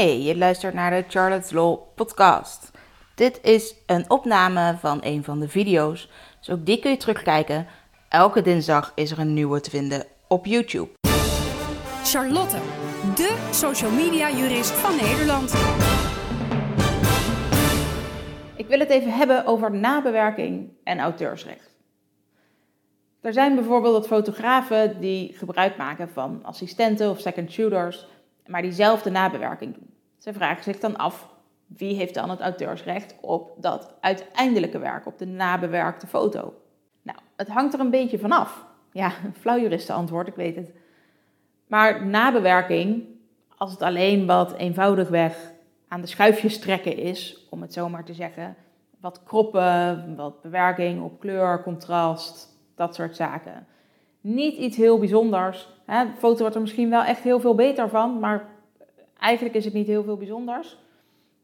Hey, je luistert naar de Charlotte's Law podcast. Dit is een opname van een van de video's, dus ook die kun je terugkijken. Elke dinsdag is er een nieuwe te vinden op YouTube. Charlotte, de social media jurist van Nederland. Ik wil het even hebben over nabewerking en auteursrecht. Er zijn bijvoorbeeld fotografen die gebruik maken van assistenten of second shooters, maar die zelf de nabewerking doen. Ze vragen zich dan af, wie heeft dan het auteursrecht op dat uiteindelijke werk, op de nabewerkte foto? Nou, het hangt er een beetje vanaf. Ja, een flauw juristenantwoord, ik weet het. Maar nabewerking, als het alleen wat eenvoudigweg aan de schuifjes trekken is, om het zo maar te zeggen, wat kroppen, wat bewerking op kleur, contrast, dat soort zaken. Niet iets heel bijzonders. Hè? De foto wordt er misschien wel echt heel veel beter van, maar eigenlijk is het niet heel veel bijzonders.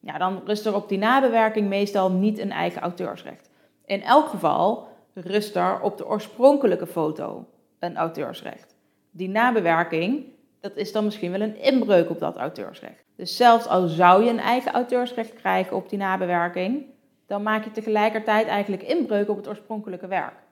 Ja, dan rust er op die nabewerking meestal niet een eigen auteursrecht. In elk geval rust er op de oorspronkelijke foto een auteursrecht. Die nabewerking, dat is dan misschien wel een inbreuk op dat auteursrecht. Dus zelfs al zou je een eigen auteursrecht krijgen op die nabewerking, dan maak je tegelijkertijd eigenlijk inbreuk op het oorspronkelijke werk.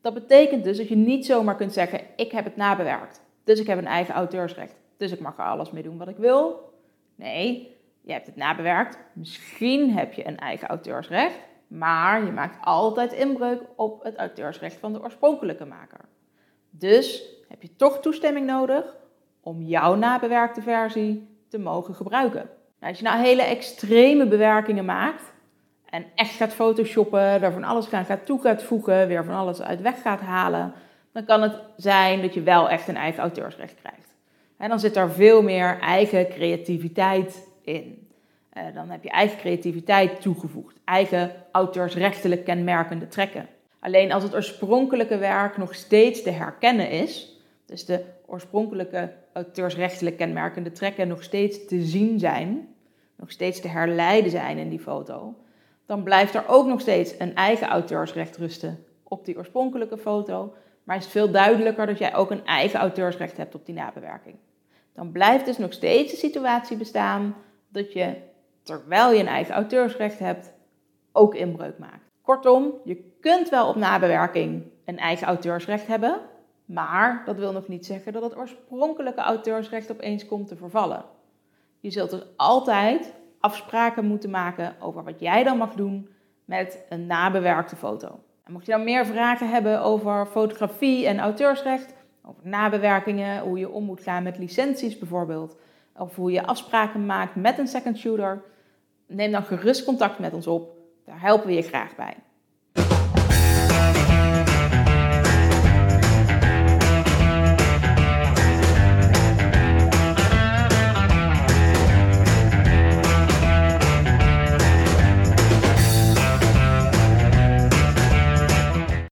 Dat betekent dus dat je niet zomaar kunt zeggen: ik heb het nabewerkt, dus ik heb een eigen auteursrecht, dus ik mag er alles mee doen wat ik wil. Nee, je hebt het nabewerkt, misschien heb je een eigen auteursrecht, maar je maakt altijd inbreuk op het auteursrecht van de oorspronkelijke maker. Dus heb je toch toestemming nodig om jouw nabewerkte versie te mogen gebruiken. Nou, als je nou hele extreme bewerkingen maakt en echt gaat photoshoppen, er van alles gaan, gaat toe gaat voegen, weer van alles uit weg gaat halen, dan kan het zijn dat je wel echt een eigen auteursrecht krijgt. En dan zit er veel meer eigen creativiteit in. Eh, dan heb je eigen creativiteit toegevoegd, eigen auteursrechtelijk kenmerkende trekken. Alleen als het oorspronkelijke werk nog steeds te herkennen is, dus de oorspronkelijke auteursrechtelijk kenmerkende trekken nog steeds te zien zijn, nog steeds te herleiden zijn in die foto, dan blijft er ook nog steeds een eigen auteursrecht rusten op die oorspronkelijke foto, maar is het veel duidelijker dat jij ook een eigen auteursrecht hebt op die nabewerking. Dan blijft dus nog steeds de situatie bestaan dat je, terwijl je een eigen auteursrecht hebt, ook inbreuk maakt. Kortom, je kunt wel op nabewerking een eigen auteursrecht hebben, maar dat wil nog niet zeggen dat het oorspronkelijke auteursrecht opeens komt te vervallen. Je zult dus altijd afspraken moeten maken over wat jij dan mag doen met een nabewerkte foto. En mocht je dan meer vragen hebben over fotografie en auteursrecht, over nabewerkingen, hoe je om moet gaan met licenties bijvoorbeeld, of hoe je afspraken maakt met een second shooter, neem dan gerust contact met ons op. Daar helpen we je graag bij.